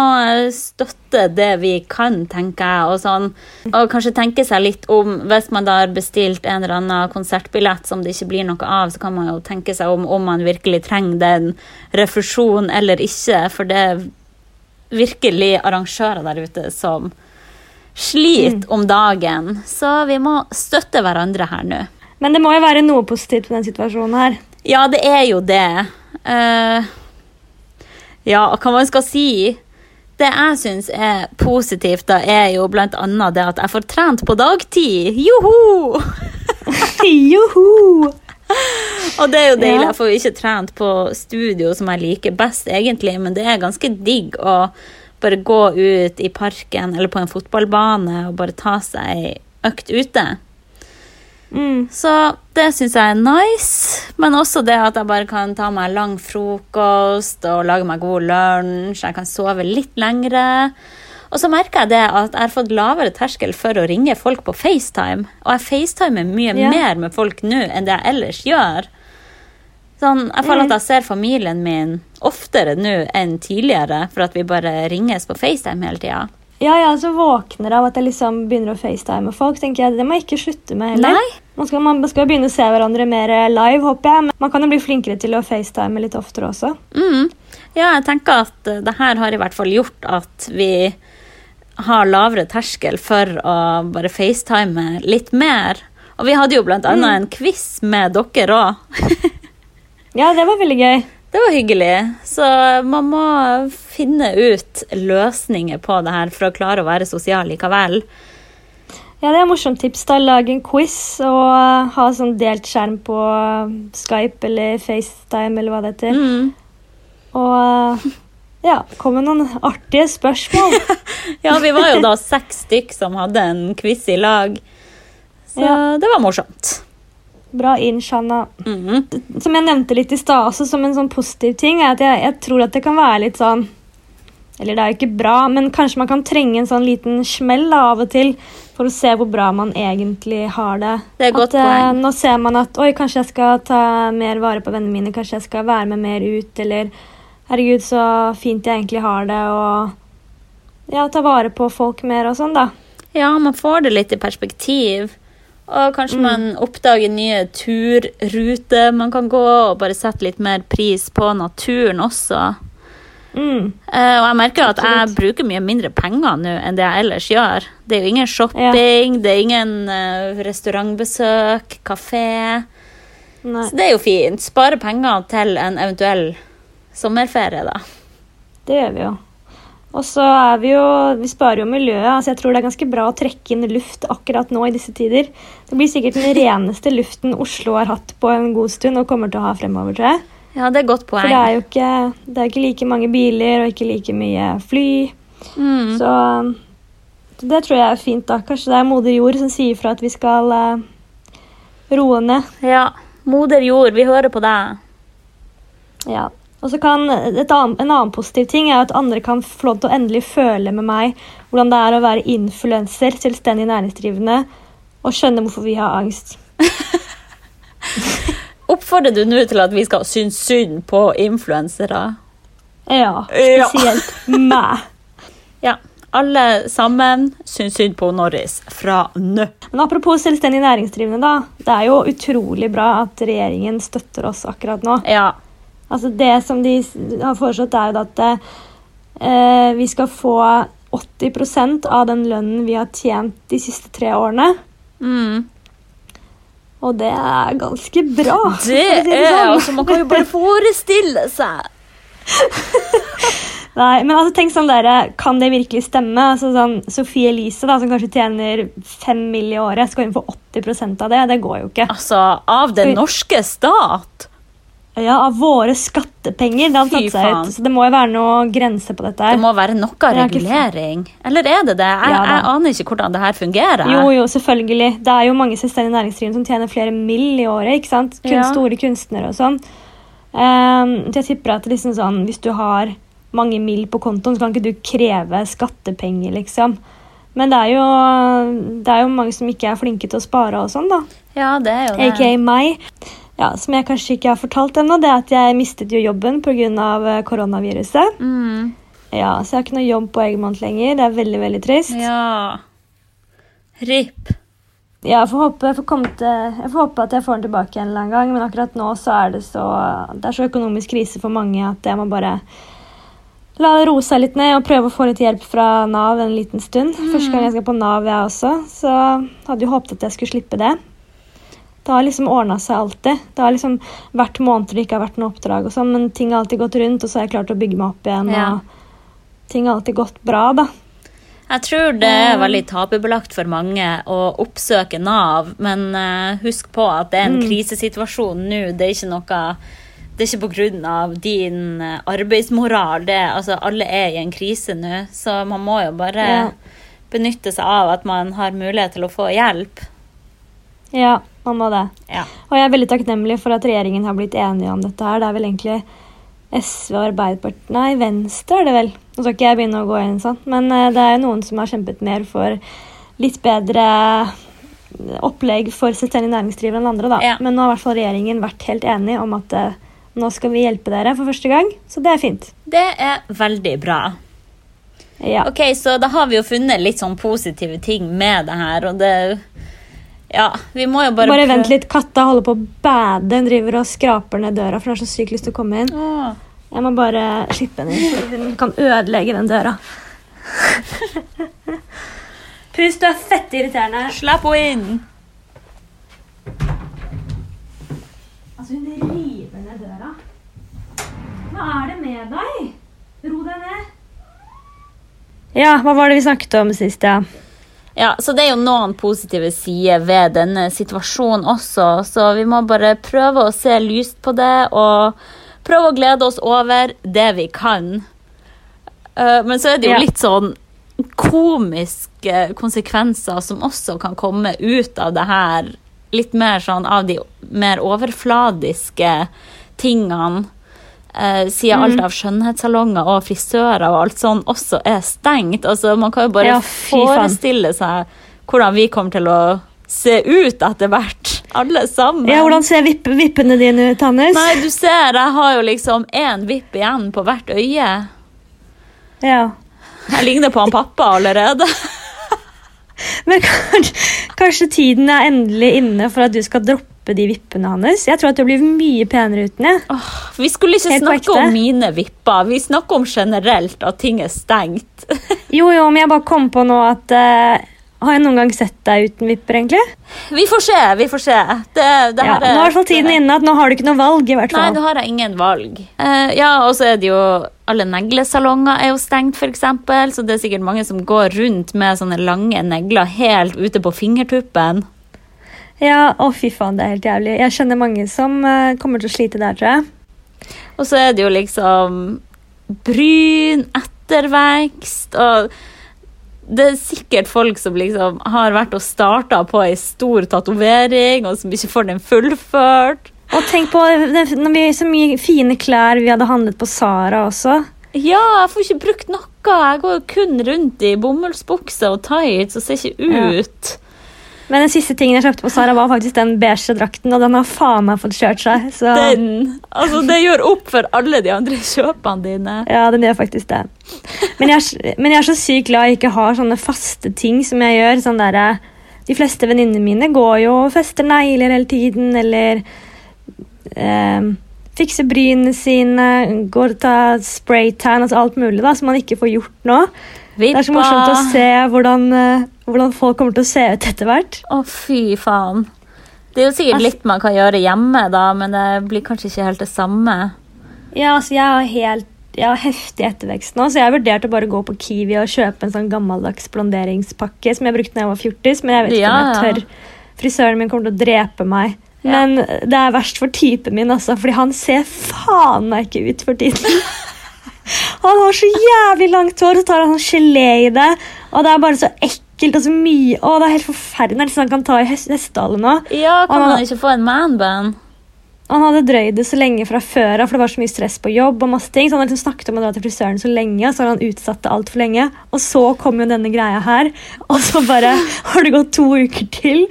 støtte det vi kan, tenker jeg. Og, sånn. og kanskje tenke seg litt om Hvis man da har bestilt en eller annen konsertbillett som det ikke blir noe av, så kan man jo tenke seg om om man virkelig trenger den refusjonen eller ikke. For det virkelig arrangører der ute som sliter om dagen. Så vi må støtte hverandre her nå. Men det må jo være noe positivt med den situasjonen her. Ja, det er jo det. Uh, ja, hva man skal si Det jeg syns er positivt, da, er jo blant annet det at jeg får trent på dagtid. Joho! Joho! Og det er jo deilig. Jeg får jo ikke trent på studio som jeg liker best, egentlig, men det er ganske digg å bare gå ut i parken eller på en fotballbane og bare ta seg ei økt ute. Mm. Så det syns jeg er nice. Men også det at jeg bare kan ta meg lang frokost og lage meg god lunsj. Jeg kan sove litt lengre. Og så merker jeg det at jeg har fått lavere terskel for å ringe folk på FaceTime. Og jeg FaceTimer mye Ja. mer med folk nå enn det jeg ellers gjør. Sånn, jeg føler at jeg ser familien min oftere nå enn tidligere, for at vi bare ringes på FaceTime hele tida. Ja, jeg så våkner av at jeg liksom begynner å facetime folk. tenker jeg, Det må jeg ikke slutte med heller. Nei. Man skal, man skal begynne å se hverandre mer live, håper jeg. Men man kan jo bli flinkere til å facetime litt oftere også. Mm. Ja, jeg tenker at det her har i hvert fall gjort at vi har lavere terskel for å bare facetime litt mer. Og vi hadde jo blant annet Mm. en quiz med dere òg. Ja, det var veldig gøy. Det var hyggelig. Så man må finne ut løsninger på det her for å klare å være sosial likevel. Ja, det er et morsomt tips. da, Lage en quiz og uh, ha sånn delt skjerm på uh, Skype eller FaceTime eller hva det heter. Mm. Og uh, ja, kom med noen artige spørsmål. Ja, vi var jo da seks stykk som hadde en quiz i lag. Så Ja. det var morsomt. Bra inn, Shanna. -hmm. Som jeg nevnte litt i stad, også som en sånn positiv ting, er at jeg, jeg tror at det kan være litt sånn Eller det er jo ikke bra, men kanskje man kan trenge en sånn liten smell da, av og til for å se hvor bra man egentlig har det. Det er et godt at, eh, poeng. Nå ser man at oi, kanskje jeg skal ta mer vare på vennene mine, kanskje jeg skal være med mer ut, eller Herregud, så fint jeg egentlig har det, og ja, ta vare på folk mer og sånn, da. Ja, man får det litt i perspektiv. Og kanskje Mm. man oppdager nye turruter man kan gå, og bare sette litt mer pris på naturen også. Mm. Uh, og jeg merker at jeg bruker mye mindre penger nå enn det jeg ellers gjør. Det er jo ingen shopping, det er ingen uh, restaurantbesøk, kafé. Nei, Så det er jo fint. Spare penger til en eventuell sommerferie, da. det gjør vi jo. Og så er vi jo Vi sparer jo miljøet. altså Jeg tror det er ganske bra å trekke inn luft akkurat nå i disse tider. Det blir sikkert den reneste luften Oslo har hatt på en god stund og kommer til å ha fremover, tror jeg. Ja, det er godt poeng. For det er jo ikke, det er ikke like mange biler og ikke like mye fly. Mm. Så det tror jeg er fint. da. Kanskje det er moder jord som sier fra at vi skal uh, roe ned. Ja. Moder jord, vi hører på deg. Ja. Og så kan et annet, En annen positiv ting er at andre kan få lov til å endelig føle med meg hvordan det er å være influenser, selvstendig næringsdrivende, og skjønne hvorfor vi har angst. Oppfordrer du nå til at vi skal synes synd på influensere? Ja, Ja. spesielt meg. Ja. Alle sammen syns synd på Norris fra nå. Men apropos selvstendig næringsdrivende, da. Det er jo utrolig bra at regjeringen støtter oss akkurat nå. Ja. Altså Det som de har foreslått, er jo at eh, vi skal få 80% av den lønnen vi har tjent de siste tre årene. Mm. Og det er ganske bra. Det, si Det er sånn. altså Man kan jo bare forestille seg. Nei, men altså tenk sånn der, Kan det virkelig stemme? Altså sånn, Sophie Elise, da, som kanskje tjener fem mill. i året, skal hun få 80% av det? Det går jo ikke. Altså, av den norske stat. Ja, Av våre skattepenger. Det hadde tatt seg ut. Så det må jo være noe grense på dette. Det må være noe er regulering. Eller er det det? Jeg, Ja jeg aner ikke hvordan det her fungerer. Jo, jo, selvfølgelig. Det er jo mange selvstendig næringsdrivende som tjener flere mill. i året. ikke sant? Kun, Ja. Store kunstnere og sånn. Um, så jeg tipper at liksom sånn, hvis du har mange mill. på kontoen, så kan ikke du kreve skattepenger, liksom. Men det er jo, det er jo mange som ikke er flinke til å spare og sånn, da. Ja, det er jo det. Aka meg. Ja, Som jeg kanskje ikke har fortalt ennå, det er at jeg mistet jo jobben pga. koronaviruset. Mm. Ja, Så jeg har ikke noe jobb på egen måned lenger. Det er veldig, veldig trist. Ja. RIP. Ja, jeg får, håpe, jeg, får til, jeg får håpe at jeg får den tilbake en eller annen gang, men akkurat nå så er det så, det er så økonomisk krise for mange at jeg må bare la det roe seg litt ned og prøve å få litt hjelp fra Nav en liten stund. Første gang jeg skal på Nav, jeg også, så hadde jo håpet at jeg skulle slippe det. Det har liksom ordna seg alltid. Det har liksom vært måneder det ikke har vært noe oppdrag, og sånn, men ting har alltid gått rundt, og så har jeg klart å bygge meg opp igjen. Ja. og Ting har alltid gått bra, da. Jeg tror det er veldig tabubelagt for mange å oppsøke Nav, men eh, husk på at det er en Mm. krisesituasjon nå. Det er ikke noe det er ikke pga. din eh, arbeidsmoral. Det, altså, alle er i en krise nå, så man må jo bare Ja. benytte seg av at man har mulighet til å få hjelp. Ja, man må det. Ja. Og jeg er veldig takknemlig for at regjeringen har blitt enige om dette her. Det er vel egentlig SV og Arbeiderpartiet Nei, Venstre er det vel. Nå skal ikke jeg begynne å gå inn sånn, men eh, det er jo noen som har kjempet mer for litt bedre opplegg for selvstendig næringsdrivende enn andre, da. Ja. Men nå har i hvert fall regjeringen vært helt enig om at eh, nå skal vi hjelpe dere for første gang, så det er fint. Det er veldig bra. Ja. Ok, så da har vi jo funnet litt sånn positive ting med det her, og det Ja, vi må jo bare Bare prøve- vent litt, katta holder på å bade. Hun driver og skraper ned døra, for hun har så sykt lyst til å komme inn. Åh. Jeg må bare slippe henne inn, for hun kan ødelegge den døra. Pust, du er fett irriterende. Slapp henne inn! Altså, hun river ned døra. Hva er det med deg? Ro deg ned. Ja, hva var det vi snakket om sist, ja? Ja, så det er jo noen positive sider ved denne situasjonen også, så vi må bare prøve å se lyst på det og prøve å glede oss over det vi kan. Eh, men så er det jo litt sånn komiske konsekvenser som også kan komme ut av det her. Litt mer sånn av de mer overfladiske tingene. Eh, siden alt av skjønnhetssalonger og frisører og alt sånn også er stengt. Altså, man kan jo bare Ja, forestille seg hvordan vi kommer til å se ut etter hvert. Alle sammen. Ja, Hvordan ser vipp, vippene dine ut, Hannes? Nei, du ser, jeg har jo liksom én vipp igjen på hvert øye. Ja. Jeg ligner på han pappa allerede. Men kanskje, kanskje tiden er endelig inne for at du skal droppe de vippene hans? Jeg tror at du blir mye penere uten det. Oh, vi skulle ikke Helt snakke om mine vipper. Vi snakker om generelt at ting er stengt. Jo, jo, men jeg bare kom på nå at uh, Har jeg noen gang sett deg uten vipper, egentlig? Vi får se, vi får se. Det, det Ja, er, nå er i hvert fall tiden inne at nå har du ikke noe valg. i hvert fall. Nei, nå har jeg ingen valg. Uh, ja, og så er det jo Alle neglesalonger er jo stengt, f.eks. Så det er sikkert mange som går rundt med sånne lange negler helt ute på fingertuppen. Ja, å fy faen, det er helt jævlig. Jeg kjenner mange som eh, kommer til å slite der, tror jeg. Og så er det jo liksom bryn, ettervekst og det er sikkert folk som liksom har vært og starta på ei stor tatovering, og som ikke får den fullført. Og tenk på når vi, så mye fine klær vi hadde handlet på Sara også. Ja, jeg får ikke brukt noe. Jeg går kun rundt i bomullsbukse og tights og ser ikke Ja. ut. Men den siste tingen jeg kjøpte på Sara, var faktisk den beige drakten, og den har faen meg fått kjørt seg. Så Den, altså Det gjør opp for alle de andre kjøpene dine. ja, den gjør faktisk det. Men jeg, er men jeg er så sykt glad jeg ikke har sånne faste ting som jeg gjør. Sånn der, eh, de fleste venninnene mine går jo og fester negler hele tiden, eller eh, fikse brynene sine, går og tar spraytan, altså alt mulig da, som man ikke får gjort nå. Det er så morsomt å se hvordan, eh, hvordan folk kommer til å se ut etter hvert. Å, fy faen. Det er jo sikkert Altså- litt man kan gjøre hjemme, da, men det blir kanskje ikke helt det samme. Ja, altså jeg har helt jeg har heftig ettervekst nå, så jeg har vurdert å bare gå på Kiwi og kjøpe en sånn gammeldags blonderingspakke som jeg brukte da jeg var 14, men jeg vet ikke Ja, om jeg tør. Frisøren min kommer til å drepe meg. Ja. Men det er verst for typen min, altså, fordi han ser faen meg ikke ut for tiden. Han har så jævlig langt hår, så tar han sånn gelé i det, og det er bare så ekkelt og så mye. Å, det er helt forferdelig. Det er nesten han kan ta i hest- hestehalen nå. Ja, kan Han- man ikke få en manbun? Han hadde drøyd det så lenge fra før av, for det var så mye stress på jobb. og masse ting, så Han hadde liksom snakket om å dra til frisøren så lenge, og så har han utsatt det altfor lenge. Og så kom jo denne greia her, og så bare har det gått to uker til.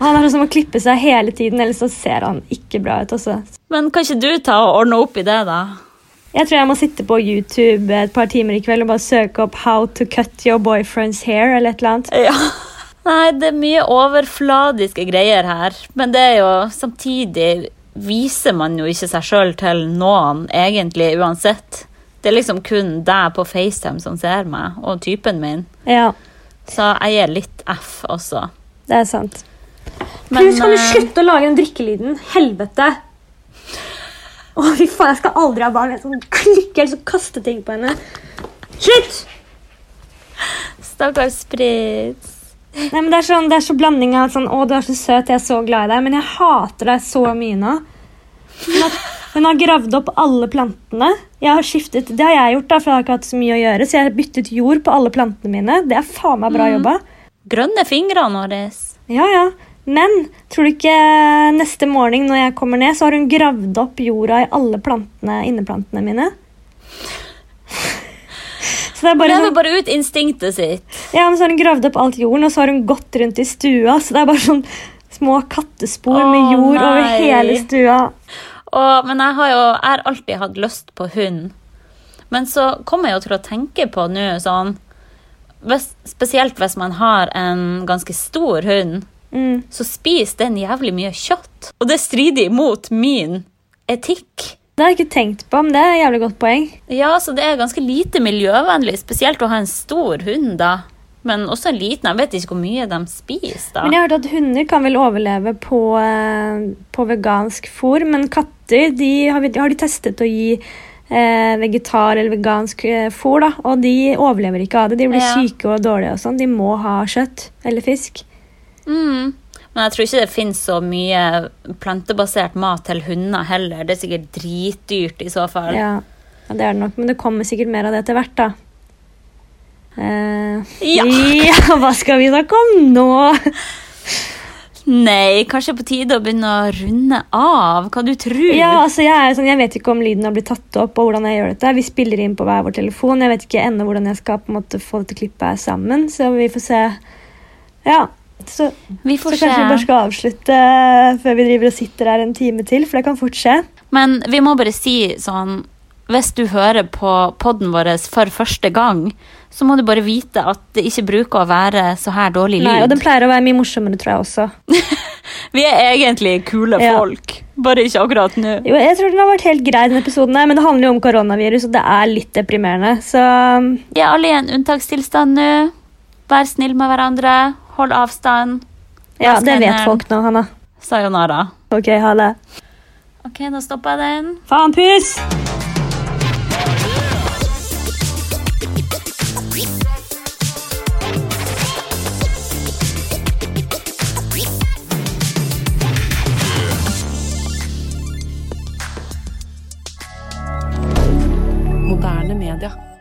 Han er sånn som å klippe seg hele tiden, ellers så ser han ikke bra ut. Også. Men kan ikke du ta og ordne opp i det, da? Jeg tror jeg må sitte på YouTube et par timer i kveld og bare søke opp 'How to cut your boyfriend's hair' eller et eller annet. Ja. Nei, det er mye overfladiske greier her. Men det er jo samtidig viser man jo ikke seg sjøl til noen, egentlig, uansett. Det er liksom kun deg på FaceTime som ser meg, og typen min. Ja, Så jeg gir litt F også. det er sant. Men, Plus, kan du eh, slutte å lage den drikkelyden? Helvete! Å, fy faen, jeg skal aldri ha barn. Jeg skal klikke eller kaste ting på henne. Slutt! Stakkars Spritz. Nei, men det er, sånn, det er så blanding av sånn Å, du er så søt, jeg er så glad i deg, men jeg hater deg så mye nå. Hun har, hun har gravd opp alle plantene. Jeg har skiftet, Det har jeg gjort, da, for jeg har ikke hatt så mye å gjøre. Så jeg har byttet jord på alle plantene mine. Det er faen meg bra jobba. Grønne fingrene våre. Ja, ja. Men tror du ikke neste morgen når jeg kommer ned, så har hun gravd opp jorda i alle plantene, inneplantene mine? Så det er bare sånn, bare ut instinktet sitt. ja, men så har hun gravd opp alt jorden, og så har hun gått rundt i stua. Så det er bare sånn små kattespor Åh, med jord over hele stua. Og, men jeg har jo jeg har alltid hatt lyst på hund. Men så kommer jeg jo til å tenke på nå sånn hvis, Spesielt hvis man har en ganske stor hund, Mm. så spiser den jævlig mye kjøtt. Og det strider imot min etikk. Det har jeg ikke tenkt på, men det er et jævlig godt poeng. Ja, så det er ganske lite miljøvennlig, spesielt å ha en stor hund, da. Men også en liten. Jeg vet ikke hvor mye de spiser, da. Men jeg har hørt at hunder kan vel overleve på, eh, på vegansk fôr, men katter de har, har de testet å gi eh, vegetar eller vegansk eh, fôr, da, og de overlever ikke av det. De blir Ja. syke og dårlige og sånn. De må ha kjøtt eller fisk. Mm. Men jeg tror ikke det finnes så mye plantebasert mat til hunder heller. Det er sikkert dritdyrt i så fall. Ja, ja, det er det nok, men det kommer sikkert mer av det etter hvert, da. Eh, Ja. ja, hva skal vi snakke om nå? Nei, kanskje på tide å begynne å runde av. Hva du tror? Ja, altså jeg, sånn, jeg vet ikke om lyden har blitt tatt opp, og hvordan jeg gjør dette. Vi spiller inn på hver vår telefon. Jeg vet ikke ennå hvordan jeg skal på en måte få dette klippet sammen, så vi får se. Ja, Så, Vi så kanskje vi bare skal avslutte eh, før vi driver og sitter her en time til, for det kan fort skje. Men vi må bare si sånn Hvis du hører på podden vår for første gang, så må du bare vite at det ikke bruker å være så her dårlig lyd. Nei, og den pleier å være mye morsommere, tror jeg også. Vi er egentlig kule Ja. folk, bare ikke akkurat nå. Jo, jeg tror den har vært helt grei, den episoden her, men det handler jo om koronavirus, og det er litt deprimerende. Så Vi er alle i en unntakstilstand nå. Vær snill med hverandre. Hold avstand. ja, det vet folk nå, Hanna. Sayonara. Ok, ha det. Ok, da stopper jeg den. Faen, pus! Media.